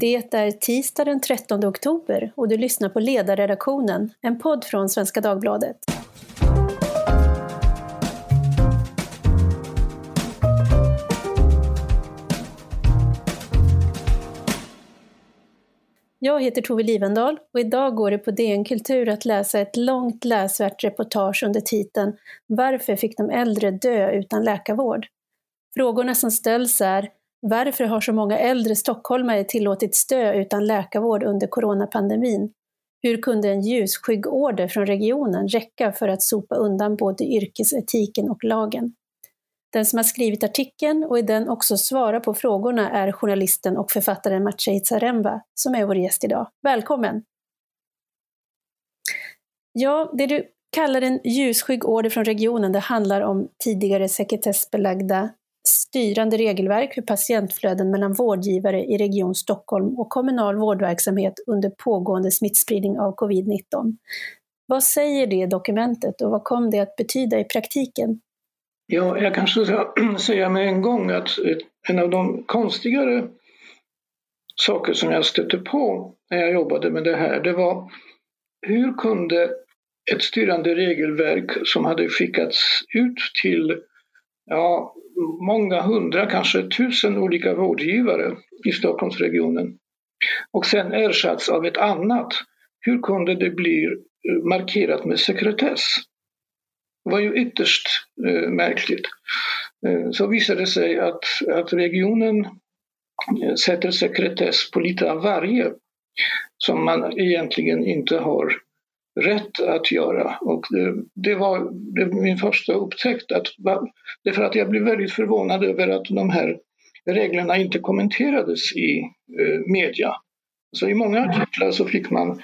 Det är tisdag den 13 oktober och du lyssnar på Ledarredaktionen, en podd från Svenska Dagbladet. Jag heter Tove Livendal och idag går det på DN Kultur att läsa ett långt läsvärt reportage under titeln Varför fick de äldre dö utan läkarvård? Frågorna som ställs är varför har så många äldre stockholmare tillåtits dö utan läkarvård under coronapandemin? Hur kunde en ljusskygg order från regionen räcka för att sopa undan både yrkesetiken och lagen? Den som har skrivit artikeln och i den också svarar på frågorna är journalisten och författaren Maciej Zaremba, som är vår gäst idag. Välkommen! Ja, det du kallar en ljusskygg order från regionen, det handlar om tidigare sekretessbelagda styrande regelverk för patientflöden mellan vårdgivare i Region Stockholm och kommunal vårdverksamhet under pågående smittspridning av covid-19. Vad säger det dokumentet och vad kom det att betyda i praktiken? Ja, jag kanske ska säga med en gång att en av de konstigare saker som jag stötte på när jag jobbade med det här, det var hur kunde ett styrande regelverk som hade skickats ut till ja, många hundra, kanske tusen olika vårdgivare i Stockholmsregionen och sen ersatts av ett annat. Hur kunde det bli eh, markerat med sekretess? Det var ju ytterst eh, märkligt. Eh, så visade det sig att, att regionen eh, sätter sekretess på lite av varje som man egentligen inte har rätt att göra. Och det, det var det min första upptäckt. Att, det för att jag blev väldigt förvånad över att de här reglerna inte kommenterades i eh, media. Så I många artiklar så fick man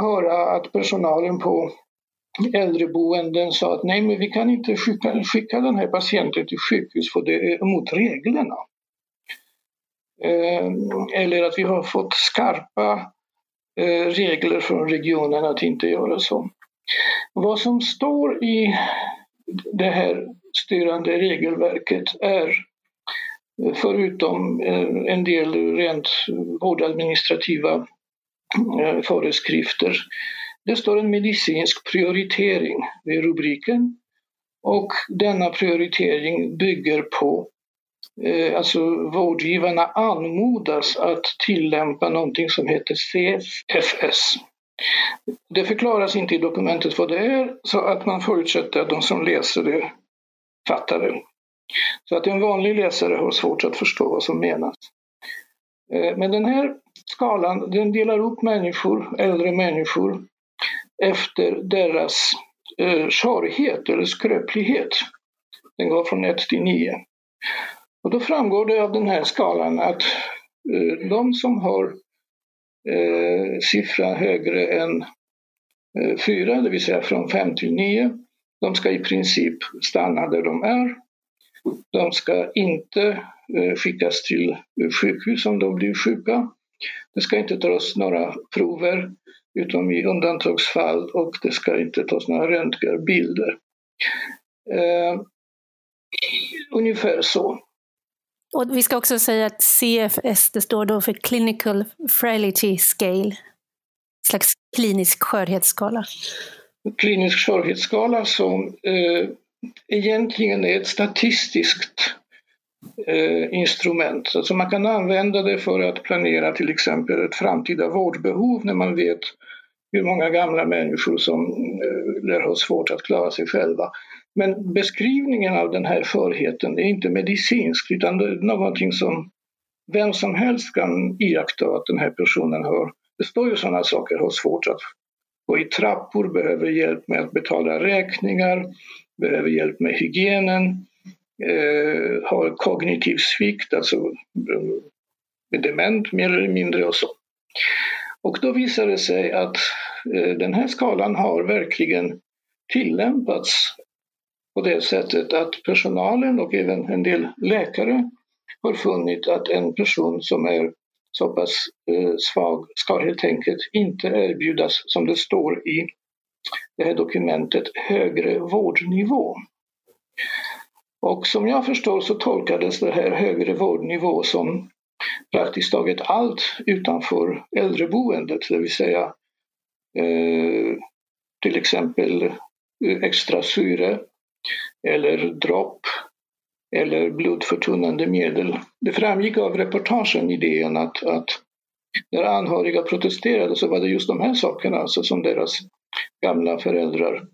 höra att personalen på äldreboenden sa att nej, men vi kan inte skicka, skicka den här patienten till sjukhus för det är emot reglerna. Eh, eller att vi har fått skarpa eh, Eh, regler från regionen att inte göra så. Vad som står i det här styrande regelverket är eh, förutom eh, en del rent vårdadministrativa föreskrifter det står en medicinsk prioritering vid rubriken och denna prioritering bygger på Eh, alltså vårdgivarna anmodas att tillämpa någonting som heter CFS. Det förklaras inte i dokumentet vad det är så att man förutsätter att de som läser det fattar det. Så att en vanlig läsare har svårt att förstå vad som menas. Eh, men den här skalan den delar upp människor, äldre människor efter deras eh, skörhet eller skröplighet. Den går från 1 till 9. Och då framgår det av den här skalan att eh, de som har eh, siffra högre än eh, 4, det vill säga från 5 till 9, de ska i princip stanna där de är. De ska inte eh, skickas till eh, sjukhus om de blir sjuka. Det ska inte tas några prover utom i undantagsfall och det ska inte tas några röntgenbilder. Eh, ungefär så. Och vi ska också säga att CFS det står då för Clinical Frailty Scale, en slags klinisk skörhetsskala. Klinisk skörhetsskala som eh, egentligen är ett statistiskt eh, instrument. Alltså man kan använda det för att planera till exempel ett framtida vårdbehov när man vet hur många gamla människor som eh, lär ha svårt att klara sig själva. Men beskrivningen av den här förheten är inte medicinsk utan det är någonting som vem som helst kan iaktta att den här personen har. Det står ju sådana saker, har svårt att gå i trappor, behöver hjälp med att betala räkningar, behöver hjälp med hygienen, eh, har kognitiv svikt, alltså eh, dement mer eller mindre och så. Och då visar det sig att eh, den här skalan har verkligen tillämpats på det sättet att personalen och även en del läkare har funnit att en person som är så pass eh, svag ska helt enkelt inte erbjudas, som det står i det här dokumentet, högre vårdnivå. Och som jag förstår så tolkades det här högre vårdnivå som praktiskt taget allt utanför äldreboendet, det vill säga eh, till exempel eh, extra syre eller dropp eller blodförtunnande medel. Det framgick av reportagen i DN att, att när anhöriga protesterade så var det just de här sakerna alltså, som deras gamla föräldrar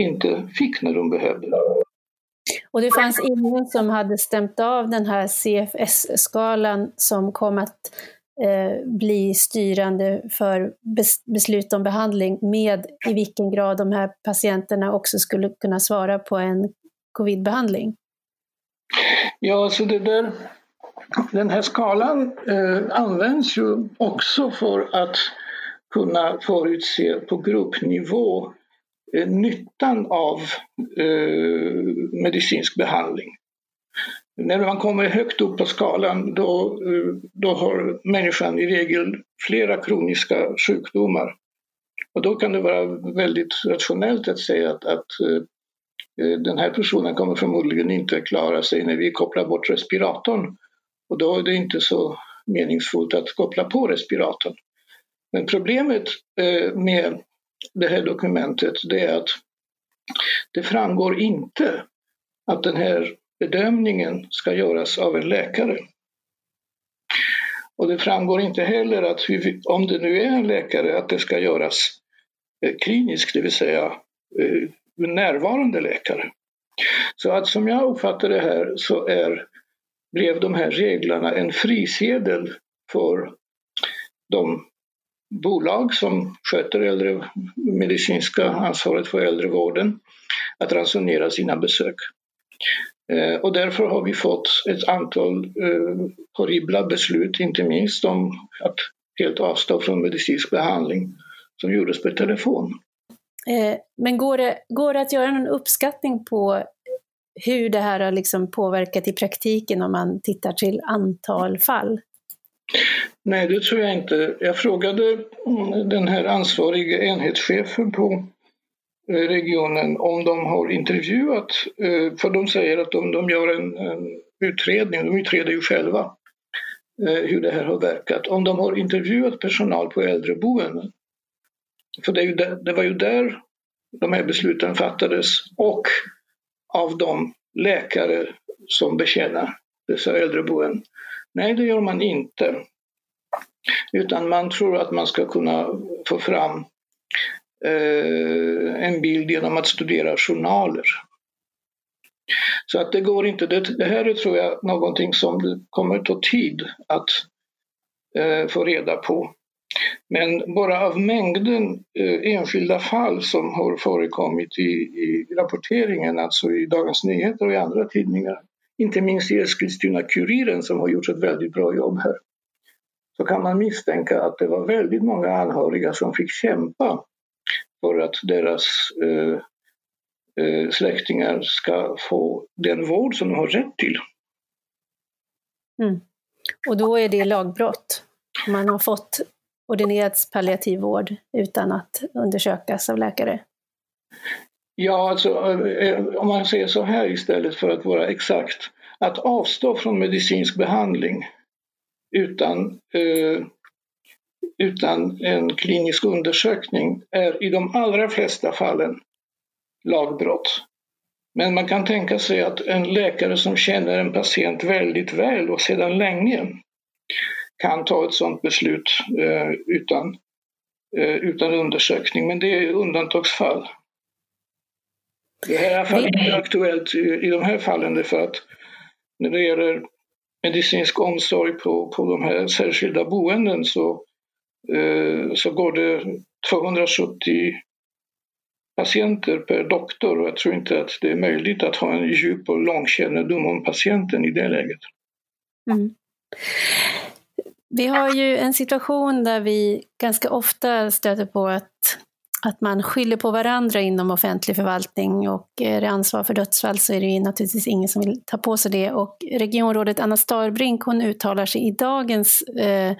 inte fick när de behövde. Och det fanns ingen som hade stämt av den här CFS-skalan som kom att Eh, bli styrande för beslut om behandling med i vilken grad de här patienterna också skulle kunna svara på en covidbehandling? Ja, så det där, den här skalan eh, används ju också för att kunna förutse på gruppnivå eh, nyttan av eh, medicinsk behandling. När man kommer högt upp på skalan då, eh, då har människan i regel flera kroniska sjukdomar. Och då kan det vara väldigt rationellt att säga att, att eh, eh, den här personen kommer förmodligen inte klara sig när vi kopplar bort respiratorn. Och då är det inte så meningsfullt att koppla på respiratorn. Men problemet med det här dokumentet det är att det framgår inte att den här bedömningen ska göras av en läkare. Och det framgår inte heller att om det nu är en läkare att det ska göras eh, kliniskt, det vill säga eh, närvarande läkare. Så att som jag uppfattar det här så är, blev de här reglerna en frisedel för de bolag som sköter äldre, medicinska ansvaret för äldrevården att ransonera sina besök. Eh, och därför har vi fått ett antal eh, horribla beslut, inte minst om att helt avstå från medicinsk behandling som gjordes per telefon. Eh, men går det, går det att göra någon uppskattning på hur det här har liksom påverkat i praktiken om man tittar till antal fall? Nej, det tror jag inte. Jag frågade den här ansvariga enhetschefen på Eh, regionen om de har intervjuat, eh, för de säger att de, de gör en, en utredning, de utreder ju själva eh, hur det här har verkat, om de har intervjuat personal på äldreboenden för det, där, det, var ju där de här besluten fattades och av de läkare som betjänar dessa äldreboenden. Nej, det gör man inte. Utan man tror att man ska kunna få fram Eh, en bild genom att studera journaler. Så att det går inte. Det, det här är tror jag någonting som det kommer ta tid att eh, få reda på. Men bara av mängden eh, enskilda fall som har förekommit i, i rapporteringen, alltså i Dagens Nyheter och i andra tidningar, inte minst i Eskilstuna-Kuriren som har gjort ett väldigt bra jobb här, så kan man misstänka att det var väldigt många anhöriga som fick kämpa för att deras eh, eh, släktingar ska få den vård som de har rätt till. Mm. Och då är det lagbrott? Man har fått ordinerats palliativ vård utan att undersökas av läkare? Ja, alltså eh, om man säger så här istället för att vara exakt. Att avstå från medicinsk behandling utan, eh, utan en klinisk undersökning är i de allra flesta fallen lagbrott. Men man kan tänka sig att en läkare som känner en patient väldigt väl och sedan länge kan ta ett sådant beslut eh, utan, eh, utan undersökning, men det är undantagsfall. Det här är fall inte aktuellt i, i de här fallen därför att när det gäller medicinsk omsorg på, på de här särskilda boenden så, Eh, så går det 270 patienter per doktor och jag tror inte att det är möjligt att ha en djup och lång kännedom om patienten i det läget. Mm. Vi har ju en situation där vi ganska ofta stöter på att, att man skyller på varandra inom offentlig förvaltning och är det ansvar för dödsfall så är det ju naturligtvis ingen som vill ta på sig det. Och regionrådet Anna Starbrink hon uttalar sig i dagens eh,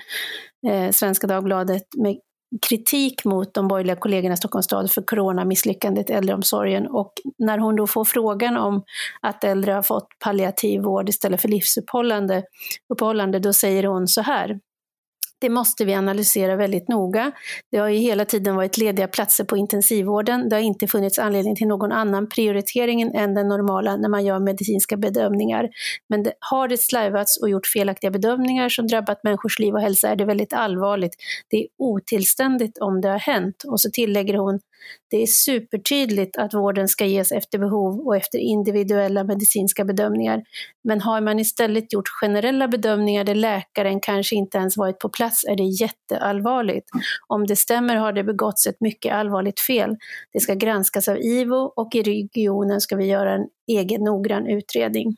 eh, Svenska Dagbladet med kritik mot de borgerliga kollegorna i Stockholms stad för coronamisslyckandet i äldreomsorgen. Och när hon då får frågan om att äldre har fått palliativ vård istället för livsuppehållande, uppehållande, då säger hon så här. Det måste vi analysera väldigt noga. Det har ju hela tiden varit lediga platser på intensivvården. Det har inte funnits anledning till någon annan prioritering än den normala när man gör medicinska bedömningar. Men det, har det slarvats och gjort felaktiga bedömningar som drabbat människors liv och hälsa är det väldigt allvarligt. Det är otillständigt om det har hänt. Och så tillägger hon, det är supertydligt att vården ska ges efter behov och efter individuella medicinska bedömningar. Men har man istället gjort generella bedömningar där läkaren kanske inte ens varit på plats är det jätteallvarligt. Om det stämmer har det begåtts ett mycket allvarligt fel. Det ska granskas av IVO och i regionen ska vi göra en egen noggrann utredning.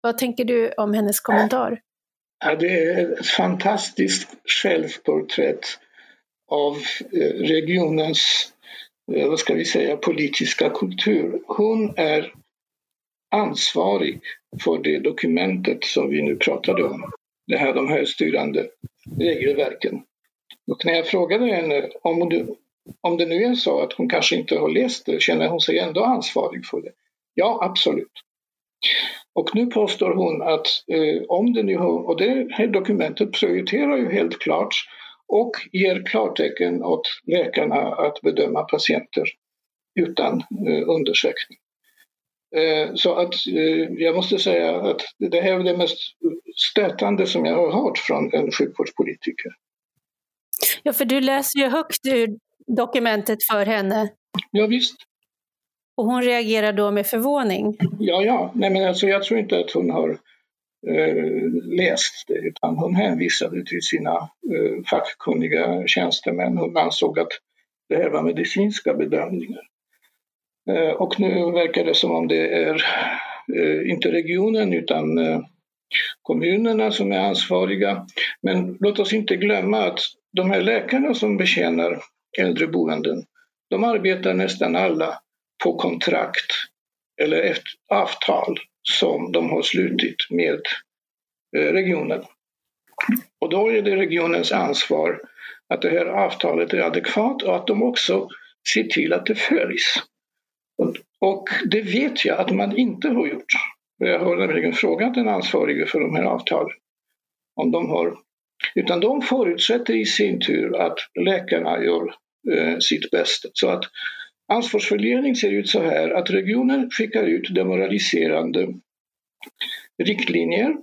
Vad tänker du om hennes kommentar? Ja, det är ett fantastiskt självporträtt av eh, regionens Eh, vad ska vi säga, politiska kultur. Hon är ansvarig för det dokumentet som vi nu pratade om, det här, de här styrande regelverken. Och när jag frågade henne om, det, om det nu är så att hon kanske inte har läst det, känner hon sig ändå ansvarig för det? Ja, absolut. Och nu påstår hon att eh, om det nu har, och det här dokumentet prioriterar ju helt klart och ger klartecken åt läkarna att bedöma patienter utan eh, undersökning. Eh, så att eh, jag måste säga att det här är det mest stötande som jag har hört från en sjukvårdspolitiker. Ja, för du läser ju högt ur dokumentet för henne. Ja, visst. Och hon reagerar då med förvåning? Ja, ja. Nej, men alltså, jag tror inte att hon har Eh, läst det utan hon hänvisade till sina eh, fackkunniga tjänstemän. Hon ansåg att det här var medicinska bedömningar. Eh, och nu verkar det som om det är eh, inte regionen utan eh, kommunerna som är ansvariga. Men låt oss inte glömma att de här läkarna som betjänar äldreboenden, de arbetar nästan alla på kontrakt eller efter avtal som de har slutit med eh, regionen. Och då är det regionens ansvar att det här avtalet är adekvat och att de också ser till att det följs. Och det vet jag att man inte har gjort. Jag har nämligen frågat den ansvarige för de här avtalen om de har utan de förutsätter i sin tur att läkarna gör eh, sitt bästa. Så att Ansvarsfördelning ser ut så här att regionen skickar ut demoraliserande riktlinjer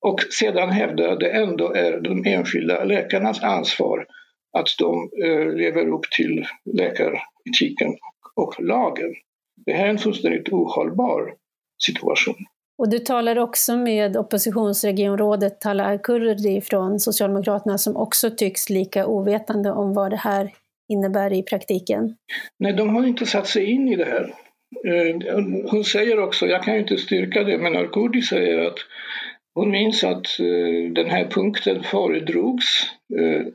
och sedan hävdar att det ändå är de enskilda läkarnas ansvar att de eh, lever upp till läkaretiken och lagen. Det här är en fullständigt ohållbar situation. Och du talar också med oppositionsregionrådet Tala Kurdi från Socialdemokraterna som också tycks lika ovetande om vad det här innebär i praktiken? Nej, de har inte satt sig in i det här. Eh, hon säger också, jag kan ju inte styrka det, men Arkoudi säger att hon minns att eh, den här punkten föredrogs eh,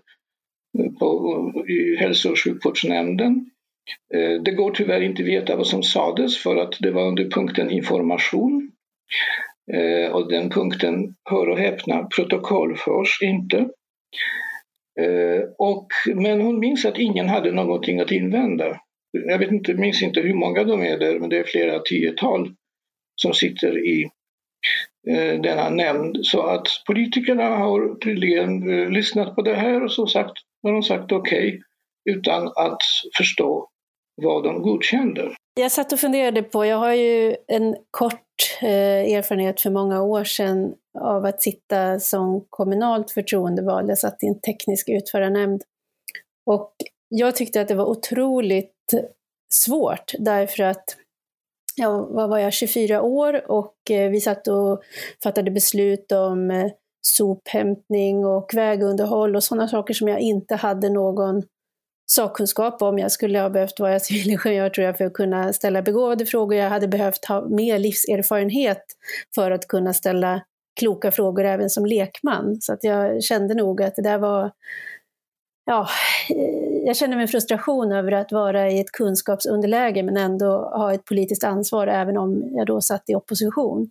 på, i hälso och sjukvårdsnämnden. Det går tyvärr inte att veta vad som sades för att det var under punkten information. Och den punkten, hör och häpna, protokollförs inte. Eh, och, men hon minns att ingen hade någonting att invända. Jag vet inte, minns inte hur många de är där, men det är flera tiotal som sitter i eh, denna nämnd. Så att politikerna har tydligen eh, lyssnat på det här och så sagt, har de sagt okej okay, utan att förstå vad de godkände. Jag satt och funderade på, jag har ju en kort eh, erfarenhet för många år sedan av att sitta som kommunalt förtroendevald. Jag satt i en teknisk utförarnämnd. Och jag tyckte att det var otroligt svårt därför att ja, vad var jag, 24 år och eh, vi satt och fattade beslut om eh, sophämtning och vägunderhåll och sådana saker som jag inte hade någon sakkunskap om. Jag skulle ha behövt vara civilingenjör tror jag för att kunna ställa begåvade frågor. Jag hade behövt ha mer livserfarenhet för att kunna ställa kloka frågor även som lekman. Så att jag kände nog att det där var Ja, jag kände mig frustration över att vara i ett kunskapsunderläge men ändå ha ett politiskt ansvar även om jag då satt i opposition.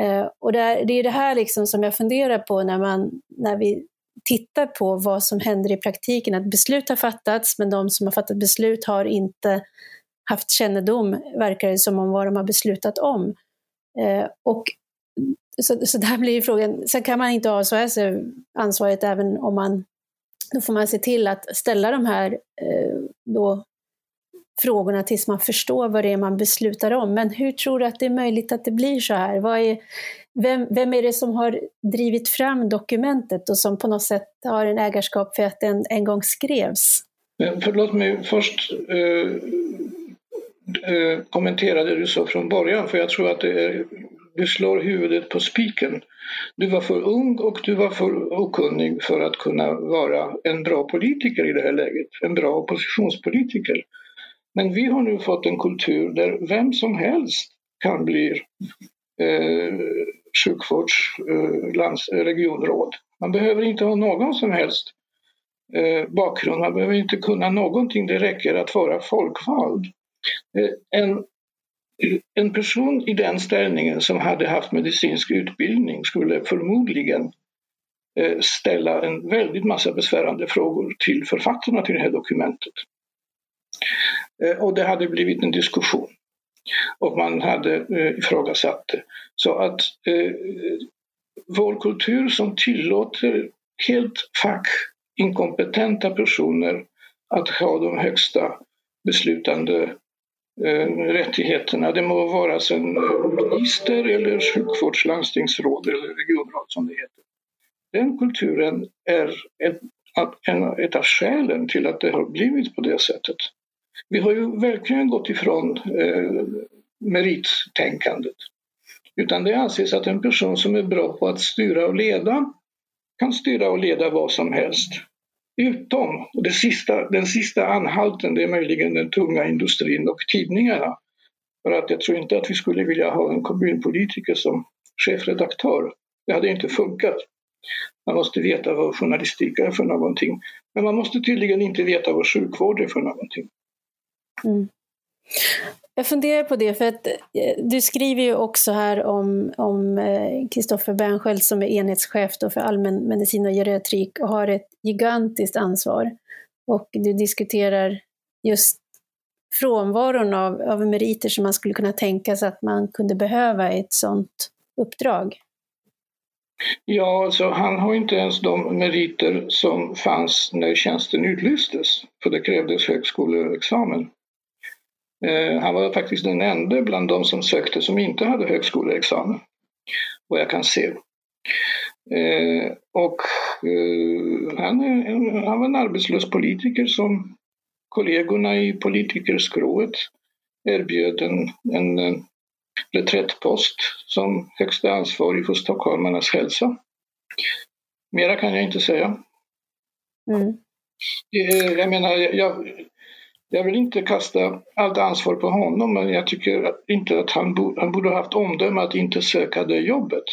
Eh, och det är, det är det här liksom som jag funderar på när, man, när vi tittar på vad som händer i praktiken, att beslut har fattats men de som har fattat beslut har inte haft kännedom, verkar det som, om vad de har beslutat om. Eh, och så, så där blir ju frågan, sen kan man inte avsvära sig ansvaret även om man, då får man se till att ställa de här eh, då, frågorna tills man förstår vad det är man beslutar om. Men hur tror du att det är möjligt att det blir så här? Vad är, vem, vem är det som har drivit fram dokumentet och som på något sätt har en ägarskap för att den en gång skrevs? Förlåt mig först eh, eh, kommentera det du sa från början, för jag tror att det är, du slår huvudet på spiken. Du var för ung och du var för okunnig för att kunna vara en bra politiker i det här läget, en bra oppositionspolitiker. Men vi har nu fått en kultur där vem som helst kan bli eh, sjukvårdsregionråd. Eh, eh man behöver inte ha någon som helst eh, bakgrund, man behöver inte kunna någonting, det räcker att vara folkvald. Eh, en, en person i den ställningen som hade haft medicinsk utbildning skulle förmodligen eh, ställa en väldigt massa besvärande frågor till författarna till det här dokumentet. Eh, och det hade blivit en diskussion. Och man hade eh, ifrågasatt det. Så att eh, vår kultur som tillåter helt fackinkompetenta personer att ha de högsta beslutande eh, rättigheterna. Det må vara sen eh, minister eller sjukvårdslandstingsråd eller regionråd som det heter. Den kulturen är ett, ett av skälen till att det har blivit på det sättet. Vi har ju verkligen gått ifrån eh, merittänkandet. Utan det anses att en person som är bra på att styra och leda kan styra och leda vad som helst. Utom, och det sista, den sista anhalten, det är möjligen den tunga industrin och tidningarna. För att jag tror inte att vi skulle vilja ha en kommunpolitiker som chefredaktör. Det hade inte funkat. Man måste veta vad journalistik är för någonting. Men man måste tydligen inte veta vad sjukvård är för någonting. Mm. Jag funderar på det, för att eh, du skriver ju också här om Kristoffer eh, Bernskiöld som är enhetschef för allmänmedicin och geriatrik och har ett gigantiskt ansvar. Och du diskuterar just frånvaron av, av meriter som man skulle kunna tänka sig att man kunde behöva i ett sådant uppdrag. Ja, alltså han har inte ens de meriter som fanns när tjänsten utlystes, för det krävdes högskoleexamen. Eh, han var faktiskt den enda bland de som sökte som inte hade högskoleexamen, vad jag kan se. Eh, och eh, han, han var en arbetslös politiker som kollegorna i politikerskrået erbjöd en, en reträttpost som högsta ansvarig för stockholmarnas hälsa. Mera kan jag inte säga. Mm. Jag menar, jag, jag vill inte kasta allt ansvar på honom, men jag tycker inte att han, bo, han borde ha haft omdöme att inte söka det jobbet.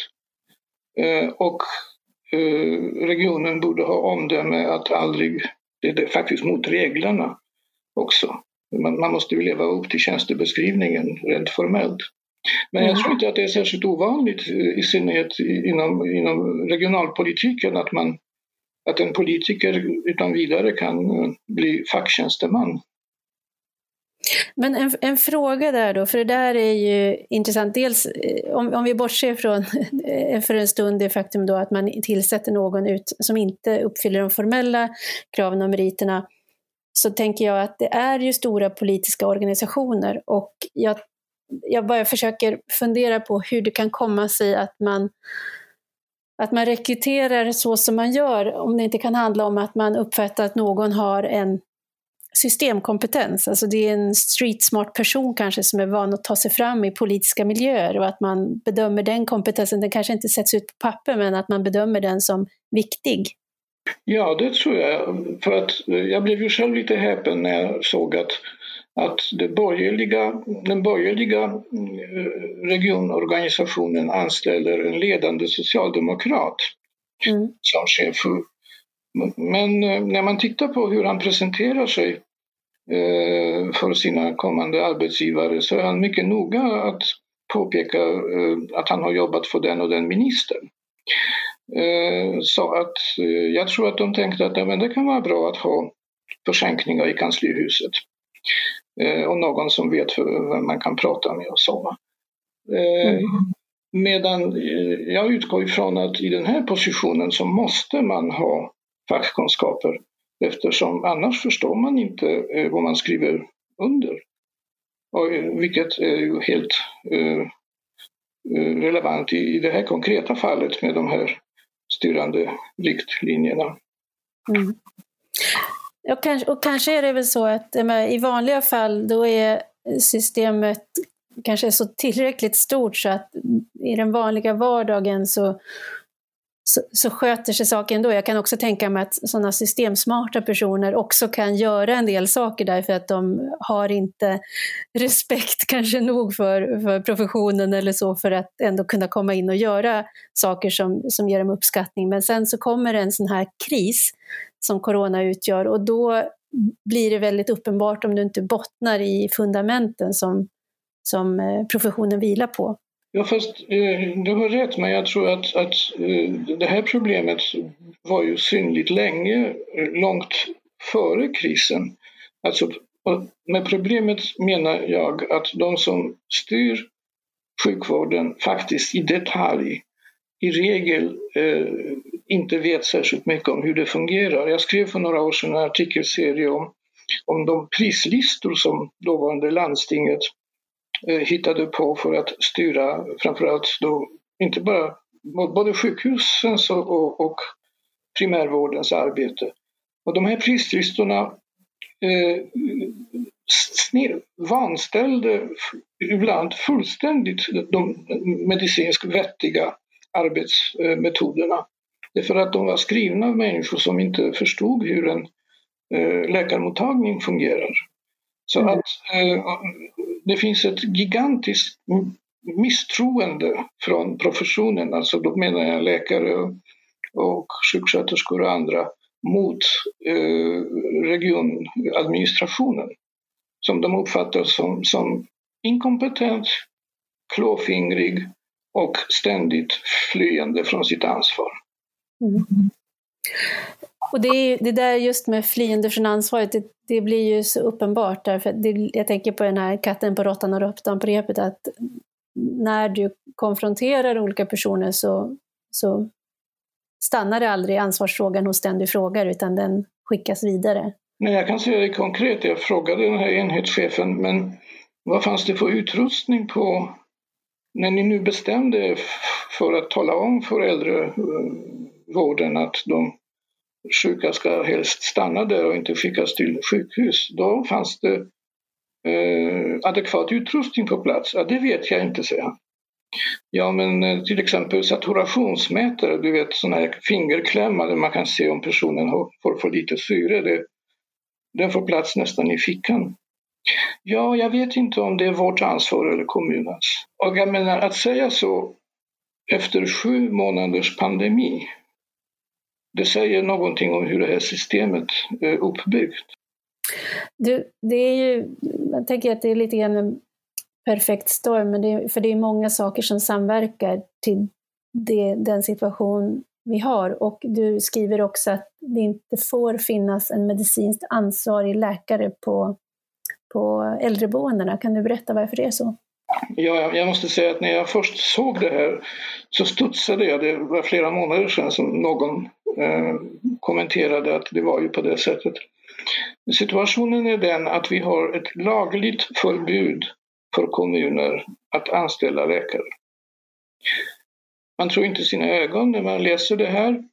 Eh, och eh, regionen borde ha omdöme att aldrig, det är faktiskt mot reglerna också. Man, man måste ju leva upp till tjänstebeskrivningen rent formellt. Men jag mm. tror inte att det är särskilt ovanligt, i synnerhet inom, inom regionalpolitiken, att, man, att en politiker utan vidare kan eh, bli facktjänsteman. Men en, en, fråga där då, för det där är ju intressant. Dels eh, om, om vi bortser från eh, för en stund det faktum då att man tillsätter någon ut, som inte uppfyller de formella kraven och meriterna, så tänker jag att det är ju stora politiska organisationer och jag, jag bara försöker fundera på hur det kan komma sig att man att man rekryterar så som man gör, om det inte kan handla om att man uppfattar att någon har en systemkompetens. Alltså det är en street smart person kanske som är van att ta sig fram i politiska miljöer och att man bedömer den kompetensen, den kanske inte sätts ut på papper, men att man bedömer den som viktig. Ja, det tror jag. För att jag blev ju själv lite häpen när jag såg att, att det borgerliga, den borgerliga eh, regionorganisationen anställer en ledande socialdemokrat mm. som chef men eh, när man tittar på hur han presenterar sig för sina kommande arbetsgivare så är han mycket noga att påpeka eh, att han har jobbat för den och den ministern. Eh, så att eh, jag tror att de tänkte att men det kan vara bra att ha försänkningar i kanslihuset. Eh, och någon som vet vem man kan prata med och så. Mm. Medan jag utgår ifrån att i den här positionen så måste man ha fackkunskaper eftersom annars förstår man inte eh, vad man skriver under. Och, eh, vilket är ju helt eh, relevant i det här konkreta fallet med de här styrande riktlinjerna. Mm. Och kanske, och kanske är det väl så att i vanliga fall då är systemet kanske så tillräckligt stort så att i den vanliga vardagen så så, så sköter sig saken ändå. Jag kan också tänka mig att sådana systemsmarta personer också kan göra en del saker därför att de har inte respekt kanske nog för, för professionen eller så för att ändå kunna komma in och göra saker som, som ger dem uppskattning. Men sen så kommer en sån här kris som corona utgör och då blir det väldigt uppenbart om du inte bottnar i fundamenten som, som eh, professionen vilar på. Ja, fast eh, du har rätt, men jag tror att, att eh, det här problemet var ju synligt länge, eh, långt före krisen. Alltså, med problemet menar jag att de som styr sjukvården faktiskt i detalj i regel eh, inte vet särskilt mycket om hur det fungerar. Jag skrev för några år sedan en artikelserie om, om de prislistor som dåvarande landstinget hittade på för att styra framförallt då inte bara både sjukhusens och, och primärvårdens arbete. Och de här prislistorna eh, vanställde ibland fullständigt de medicinskt vettiga arbetsmetoderna. Det är för att de var skrivna av människor som inte förstod hur en eh, läkarmottagning fungerar. Så mm. att eh, det finns ett gigantiskt misstroende från professionen, alltså då menar jag läkare och sjuksköterskor och andra, mot eh, regionadministrationen som de uppfattar som, som inkompetent, klåfingrig och ständigt flyende från sitt ansvar. Mm. Och det, är, det där just med flyende från ansvaret, det, det blir ju så uppenbart därför det, jag tänker på den här katten på råttan och råttan på repet, att när du konfronterar olika personer så, så stannar det aldrig ansvarsfrågan hos den du frågar, utan den skickas vidare. Nej, jag kan säga det konkret. Jag frågade den här enhetschefen, men vad fanns det för utrustning på när ni nu bestämde för att tala om för äldrevården att de sjuka ska helst stanna där och inte skickas till sjukhus. Då fanns det eh, adekvat utrustning på plats. Ja, det vet jag inte, säger han. Ja, men eh, till exempel saturationsmätare, du vet sådana här fingerklämmar där man kan se om personen har, får för lite syre. Det, den får plats nästan i fickan. Ja, jag vet inte om det är vårt ansvar eller kommunens. Och jag menar, att säga så efter sju månaders pandemi det säger någonting om hur det här systemet är uppbyggt. Du, det är ju, jag tänker att det är lite grann en perfekt storm, men det är, för det är många saker som samverkar till det, den situation vi har. Och du skriver också att det inte får finnas en medicinskt ansvarig läkare på, på äldreboendena. Kan du berätta varför det är så? Ja, jag måste säga att när jag först såg det här så studsade jag. Det var flera månader sedan som någon eh, kommenterade att det var ju på det sättet. Situationen är den att vi har ett lagligt förbud för kommuner att anställa läkare. Man tror inte sina ögon när man läser det här.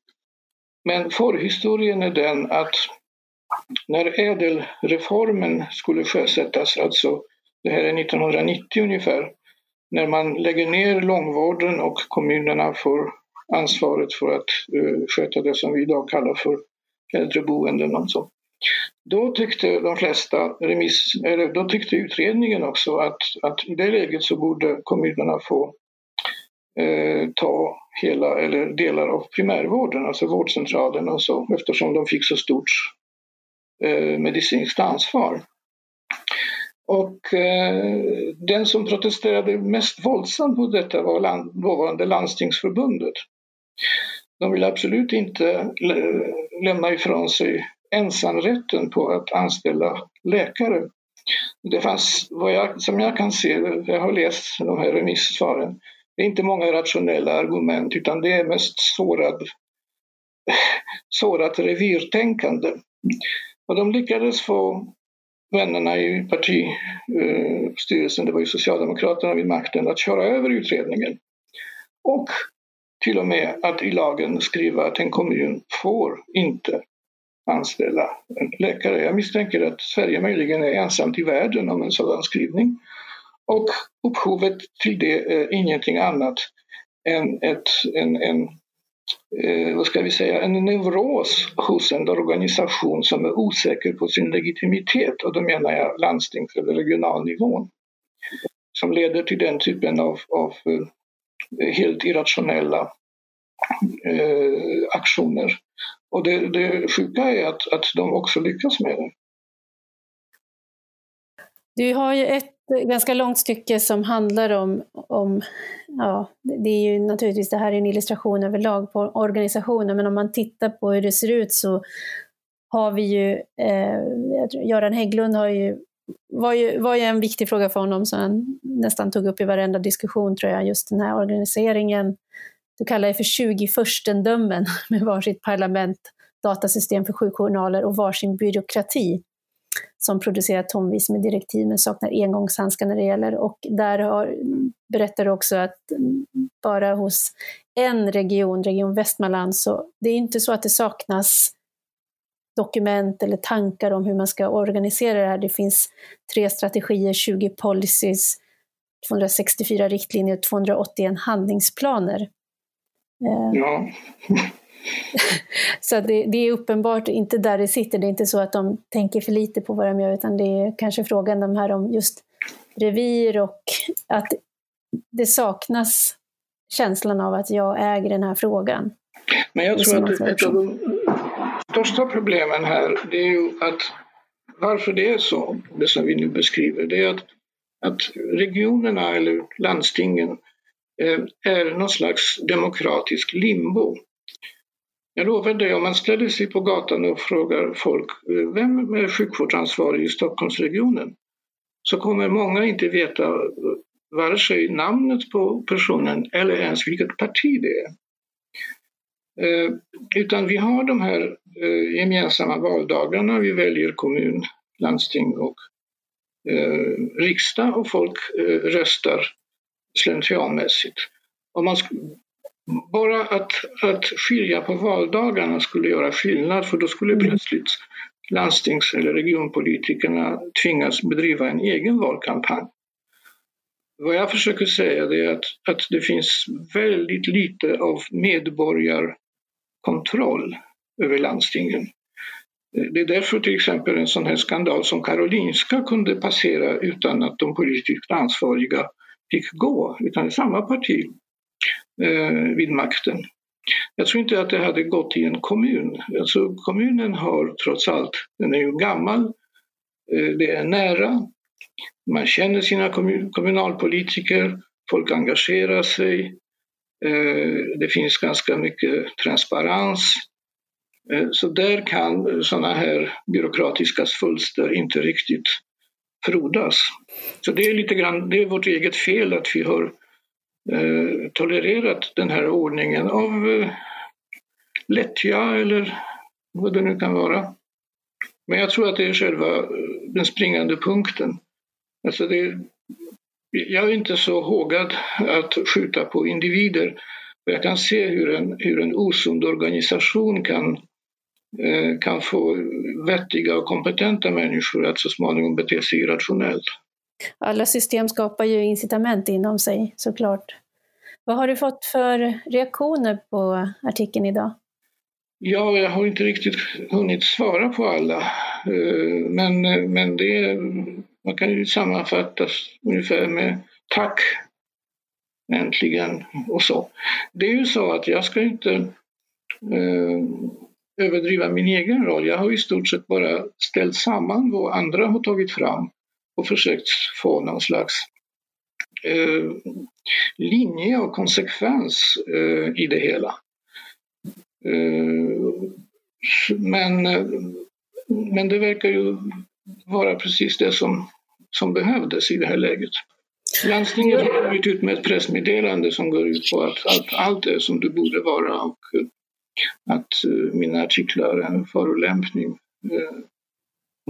Men förhistorien är den att när ädelreformen skulle sjösättas, alltså det här är 1990 ungefär, när man lägger ner långvården och kommunerna får ansvaret för att uh, sköta det som vi idag kallar för äldreboenden och så. Då tyckte de flesta remiss, eller då tyckte utredningen också att, att i det läget så borde kommunerna få eh, ta hela eller delar av primärvården, alltså vårdcentralen och så, eftersom de fick så stort eh, medicinskt ansvar. Och eh, den som protesterade mest våldsamt mot detta var land, dåvarande landstingsförbundet. de vill absolut inte lämna ifrån sig ensamrätten på att anställa läkare. Det fanns, vad jag, som jag kan se, jag har läst de här remissvaren, det är inte många rationella argument utan det är mest sårad, sårat revirtänkande. Och de lyckades få vännerna i partistyrelsen, eh, det var ju Socialdemokraterna vid makten, att köra över utredningen. Och till och med att i lagen skriva att en kommun får inte anställa en läkare. Jag misstänker att Sverige möjligen är ensamt i världen om en sådan skrivning. Och upphovet till det är ingenting annat än ett, en, en, eh, vad ska vi säga, en neuros hos en organisation som är osäker på sin legitimitet och då menar jag landstings eller regionalnivån som leder till den typen av, av eh, helt irrationella eh, aktioner. Och det, det sjuka är att, att de också lyckas med det. Du har ju ett ganska långt stycke som handlar om, om ja, det är ju naturligtvis, det här är en illustration överlag på organisationen, men om man tittar på hur det ser ut så har vi ju, eh, Göran Hägglund har ju var, ju, var ju en viktig fråga för honom som han nästan tog upp i varenda diskussion tror jag, just den här organiseringen. Du kallar det för 20 furstendömen med varsitt parlament, datasystem för sjukjournaler och varsin byråkrati som producerar tonvis med direktiv men saknar engångshandskar när det gäller. Och där har, berättar du också att bara hos en region, Region Västmanland, så det är inte så att det saknas dokument eller tankar om hur man ska organisera det här. Det finns tre strategier, 20 policies, 264 riktlinjer och 281 handlingsplaner. Eh, ja. så det, det, är uppenbart inte där det sitter. Det är inte så att de tänker för lite på vad de gör, utan det är kanske frågan de här om just revir och att det saknas känslan av att jag äger den här frågan. Men jag tror att ett av de största problemen här, det är ju att varför det är så, det som vi nu beskriver, det är att, att regionerna eller landstingen eh, är någon slags demokratisk limbo. Jag lovar dig, om man ställer sig på gatan och frågar folk eh, vem är sjukvårdsansvarig i Stockholmsregionen så kommer många inte veta eh, vare sig namnet på personen eller ens vilket parti det är. Eh, utan vi har de här eh, gemensamma valdagarna, vi väljer kommun, landsting och riksdag och folk röstar slentrianmässigt. Om man bara att, att skilja på valdagarna skulle göra skillnad för då skulle mm. plötsligt landstings eller regionpolitikerna tvingas bedriva en egen valkampanj. Vad jag försöker säga är att, att det finns väldigt lite av medborgarkontroll över landstingen. Det är därför till exempel en sån här skandal som Karolinska kunde passera utan att de politiskt ansvariga fick gå, utan samma parti Eh, vid makten. Jag tror inte att det hade gått i en kommun. Alltså, kommunen har trots allt, den är ju gammal, eh, det är nära, man känner sina kommun kommunalpolitiker, folk engagerar sig, eh, det finns ganska mycket transparens. Eh, så där kan sådana här byråkratiska svulster inte riktigt frodas. Så det är lite grann, det är vårt eget fel att vi har eh, tolererat den här ordningen av eh, lättja eller vad det nu kan vara. Men jag tror att det är själva eh, den springande punkten. Alltså det, jag är inte så hågad att skjuta på individer. Jag kan se hur en, hur en osund organisation kan, eh, kan få vettiga och kompetenta människor att så småningom bete sig irrationellt. Alla system skapar ju incitament inom sig såklart. Vad har du fått för reaktioner på artikeln idag? Ja, jag har inte riktigt hunnit svara på alla. Eh, men, eh, men det, man kan ju sammanfattas ungefär med tack, äntligen och så. Det är ju så att jag ska inte eh, överdriva min egen roll. Jag har i stort sett bara ställt samman vad andra har tagit fram och försökt få någon slags eh, linje och konsekvens eh, i det hela. Men, men det verkar ju vara precis det som, som behövdes i det här läget. Landstinget har kommit ut med ett pressmeddelande som går ut på att, att allt är som det borde vara och att mina artiklar är en förolämpning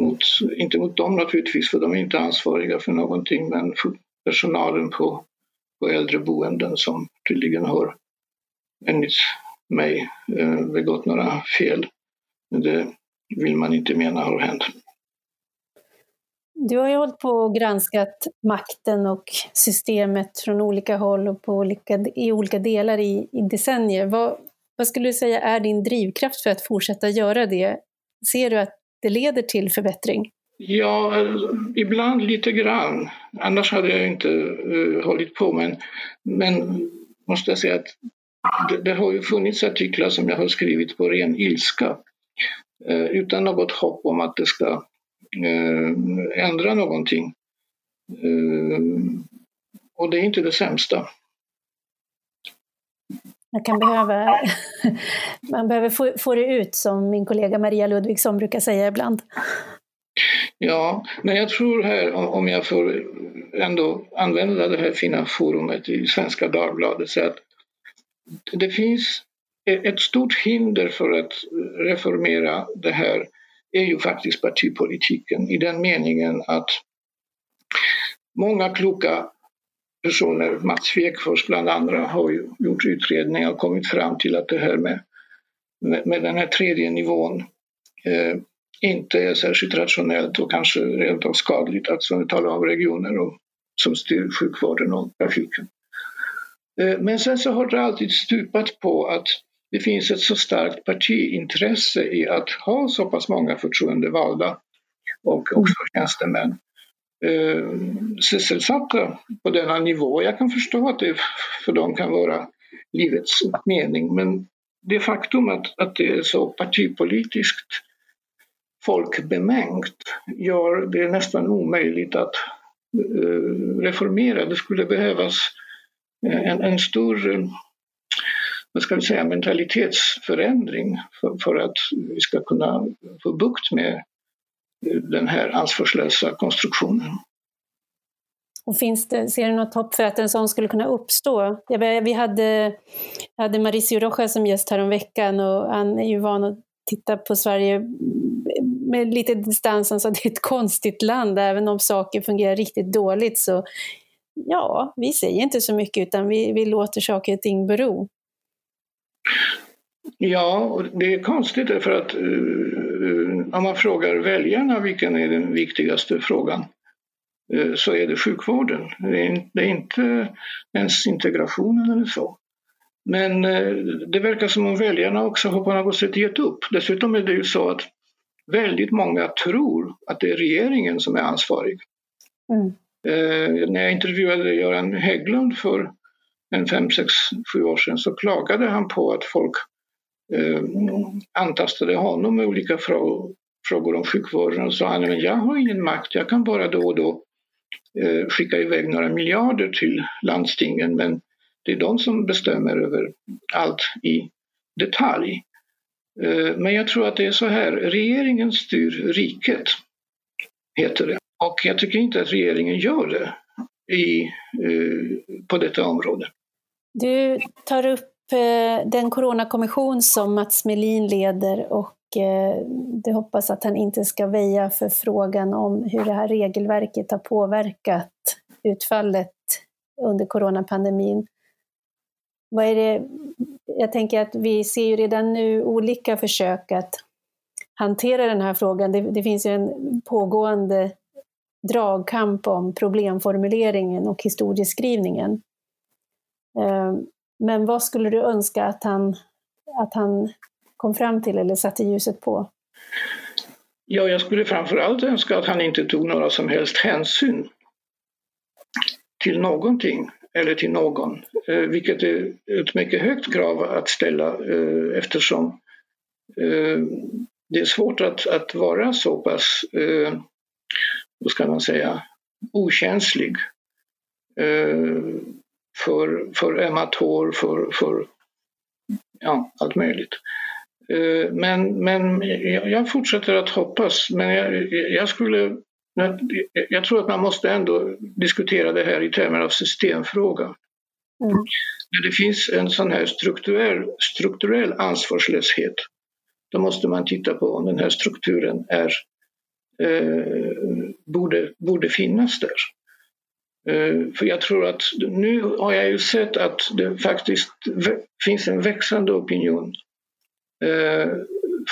mot, inte mot dem naturligtvis, för de är inte ansvariga för någonting, men för personalen på, på äldreboenden som tydligen har enligt mig eh, begått några fel. Men det vill man inte mena har hänt. Du har ju hållit på och granskat makten och systemet från olika håll och på olika, i olika delar i, i decennier. Vad, vad skulle du säga är din drivkraft för att fortsätta göra det? Ser du att det leder till förbättring? Ja, ibland lite grann. Annars hade jag inte uh, hållit på. Men, men måste jag säga att det, det, har ju funnits artiklar som jag har skrivit på ren ilska. Uh, utan något hopp om att det ska uh, ändra någonting. och det är inte det sämsta. Man kan behöva, man behöver få, få det ut, som min kollega Maria Ludvigsson brukar säga ibland. Ja, men jag tror här, om jag får ändå använda det här fina forumet i Svenska Dagbladet, så att det finns e-, ett stort hinder för att reformera det här är ju faktiskt partipolitiken i den meningen att många kloka personer, Mats Svegfors bland andra, har ju gjort utredningar och kommit fram till att det här med, med, med den här tredje nivån eh, inte är särskilt rationellt och kanske rent av skadligt, alltså vi talar om regioner och, som styr sjukvården och trafiken. Eh, men sen så har det alltid stupat på att det finns ett så starkt partiintresse i att ha så pass många förtroendevalda och också tjänstemän eh, sysselsatta på denna nivå. Jag kan förstå att det för dem kan vara livets mening men det faktum att, att det är så partipolitiskt folkbemängt gör det nästan omöjligt att eh, reformera. Det skulle behövas eh, en, en stor vad ska vi säga, mentalitetsförändring för, för att vi ska kunna få bukt med den här ansvarslösa konstruktionen. Och finns det, ser du något hopp för att en sån skulle kunna uppstå? Vi hade, hade Mauricio Rojas som gäst veckan och han är ju van att titta på Sverige med lite distans, han sa att det är ett konstigt land, även om saker fungerar riktigt dåligt så ja, vi säger inte så mycket utan vi, vi låter saker och ting bero. Ja, det är konstigt därför att uh, om man frågar väljarna vilken är den viktigaste frågan uh, så är det sjukvården. Det är, det är, inte ens integrationen eller så. Men uh, det verkar som om väljarna också har på något sätt gett upp. Dessutom är det ju så att väldigt många tror att det är regeringen som är ansvarig. Mm. när jag intervjuade Göran Hägglund för en fem, sex, sju år sedan så klagade han på att folk eh, antastade honom med olika frågor, frågor om sjukvården och sa han men jag har ingen makt, jag kan bara då och då eh, skicka iväg några miljarder till landstingen men det är de som bestämmer över allt i detalj. Eh, men jag tror att det är så här, regeringen styr riket, heter det. Och jag tycker inte att regeringen gör det i, eh, på detta område. Du tar upp Eh, den coronakommission som Mats Melin leder och eh, det hoppas att han inte ska väja för frågan om hur det här regelverket har påverkat utfallet under coronapandemin. Vad är det, jag tänker att vi ser ju redan nu olika försök att hantera den här frågan. Det, det finns ju en pågående dragkamp om problemformuleringen och historieskrivningen. Eh, men vad skulle du önska att han, att han kom fram till eller satte ljuset på? Ja, jag skulle framförallt önska att han inte tog några som helst hänsyn till någonting eller till någon, eh, vilket är ett mycket högt krav att ställa eh, eftersom eh, det är svårt att, att vara så pass, vad ska man säga, okänslig för, för ömma tår, för, för ja, allt möjligt. Men, men jag fortsätter att hoppas. Men jag, jag skulle jag tror att man måste ändå diskutera det här i termer av systemfråga. Mm. När det finns en sån här strukturell, strukturell ansvarslöshet, då måste man titta på om den här strukturen är, eh, borde, borde finnas där. Eh, för jag tror att nu har jag ju sett att det faktiskt finns en växande opinion eh,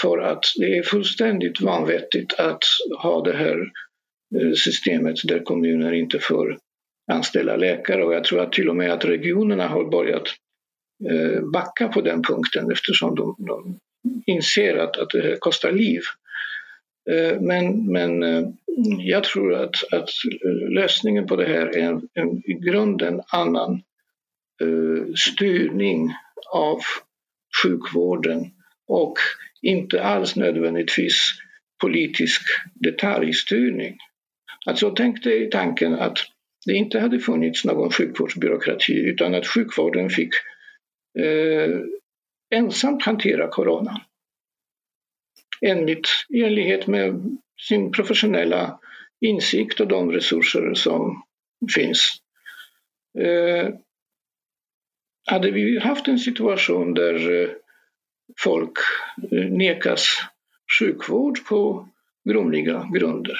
för att det är fullständigt vanvettigt att ha det här eh, systemet där kommuner inte får anställa läkare och jag tror att till och med att regionerna har börjat backa på den punkten eftersom de, de inser att, att det kostar liv. Eh, men, men eh, jag tror att, att lösningen på det här är en, en i grunden annan eh, styrning av sjukvården och inte alls nödvändigtvis politisk detaljstyrning. Alltså tänk dig tanken att det inte hade funnits någon sjukvårdsbyråkrati utan att sjukvården fick eh, ensamt hantera corona. Enligt, i enlighet med sin professionella insikt och de resurser som finns. Eh, hade vi haft en situation där eh, folk eh, nekas sjukvård på grumliga grunder.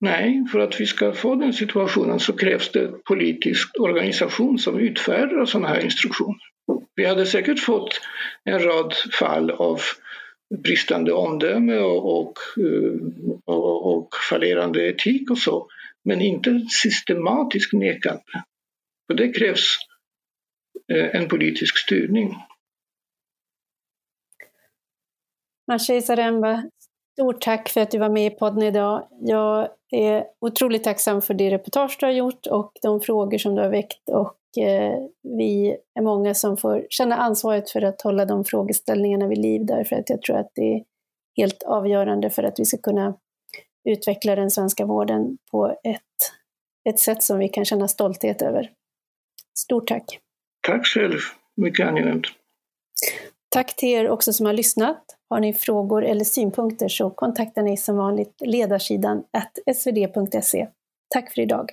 Nej, för att vi ska få den situationen så krävs det politisk organisation som utfärdar sådana här instruktioner. Vi hade säkert fått en rad fall av bristande omdöme och, eh, och, och, och fallerande etik och så, men inte systematisk nekande. För det krävs eh, en politisk styrning. Maciej Isaremba, stort tack för att du var med i podden idag. Jag är otroligt tacksam för det reportage du har gjort och de frågor som du har väckt och vi är många som får känna ansvaret för att hålla de frågeställningarna vid liv därför att jag tror att det är helt avgörande för att vi ska kunna utveckla den svenska vården på ett, ett sätt som vi kan känna stolthet över. Stort tack! Tack själv, mycket angenämt. Tack till er också som har lyssnat. Har ni frågor eller synpunkter så kontakta ni som vanligt ledarsidan svd.se. Tack för idag!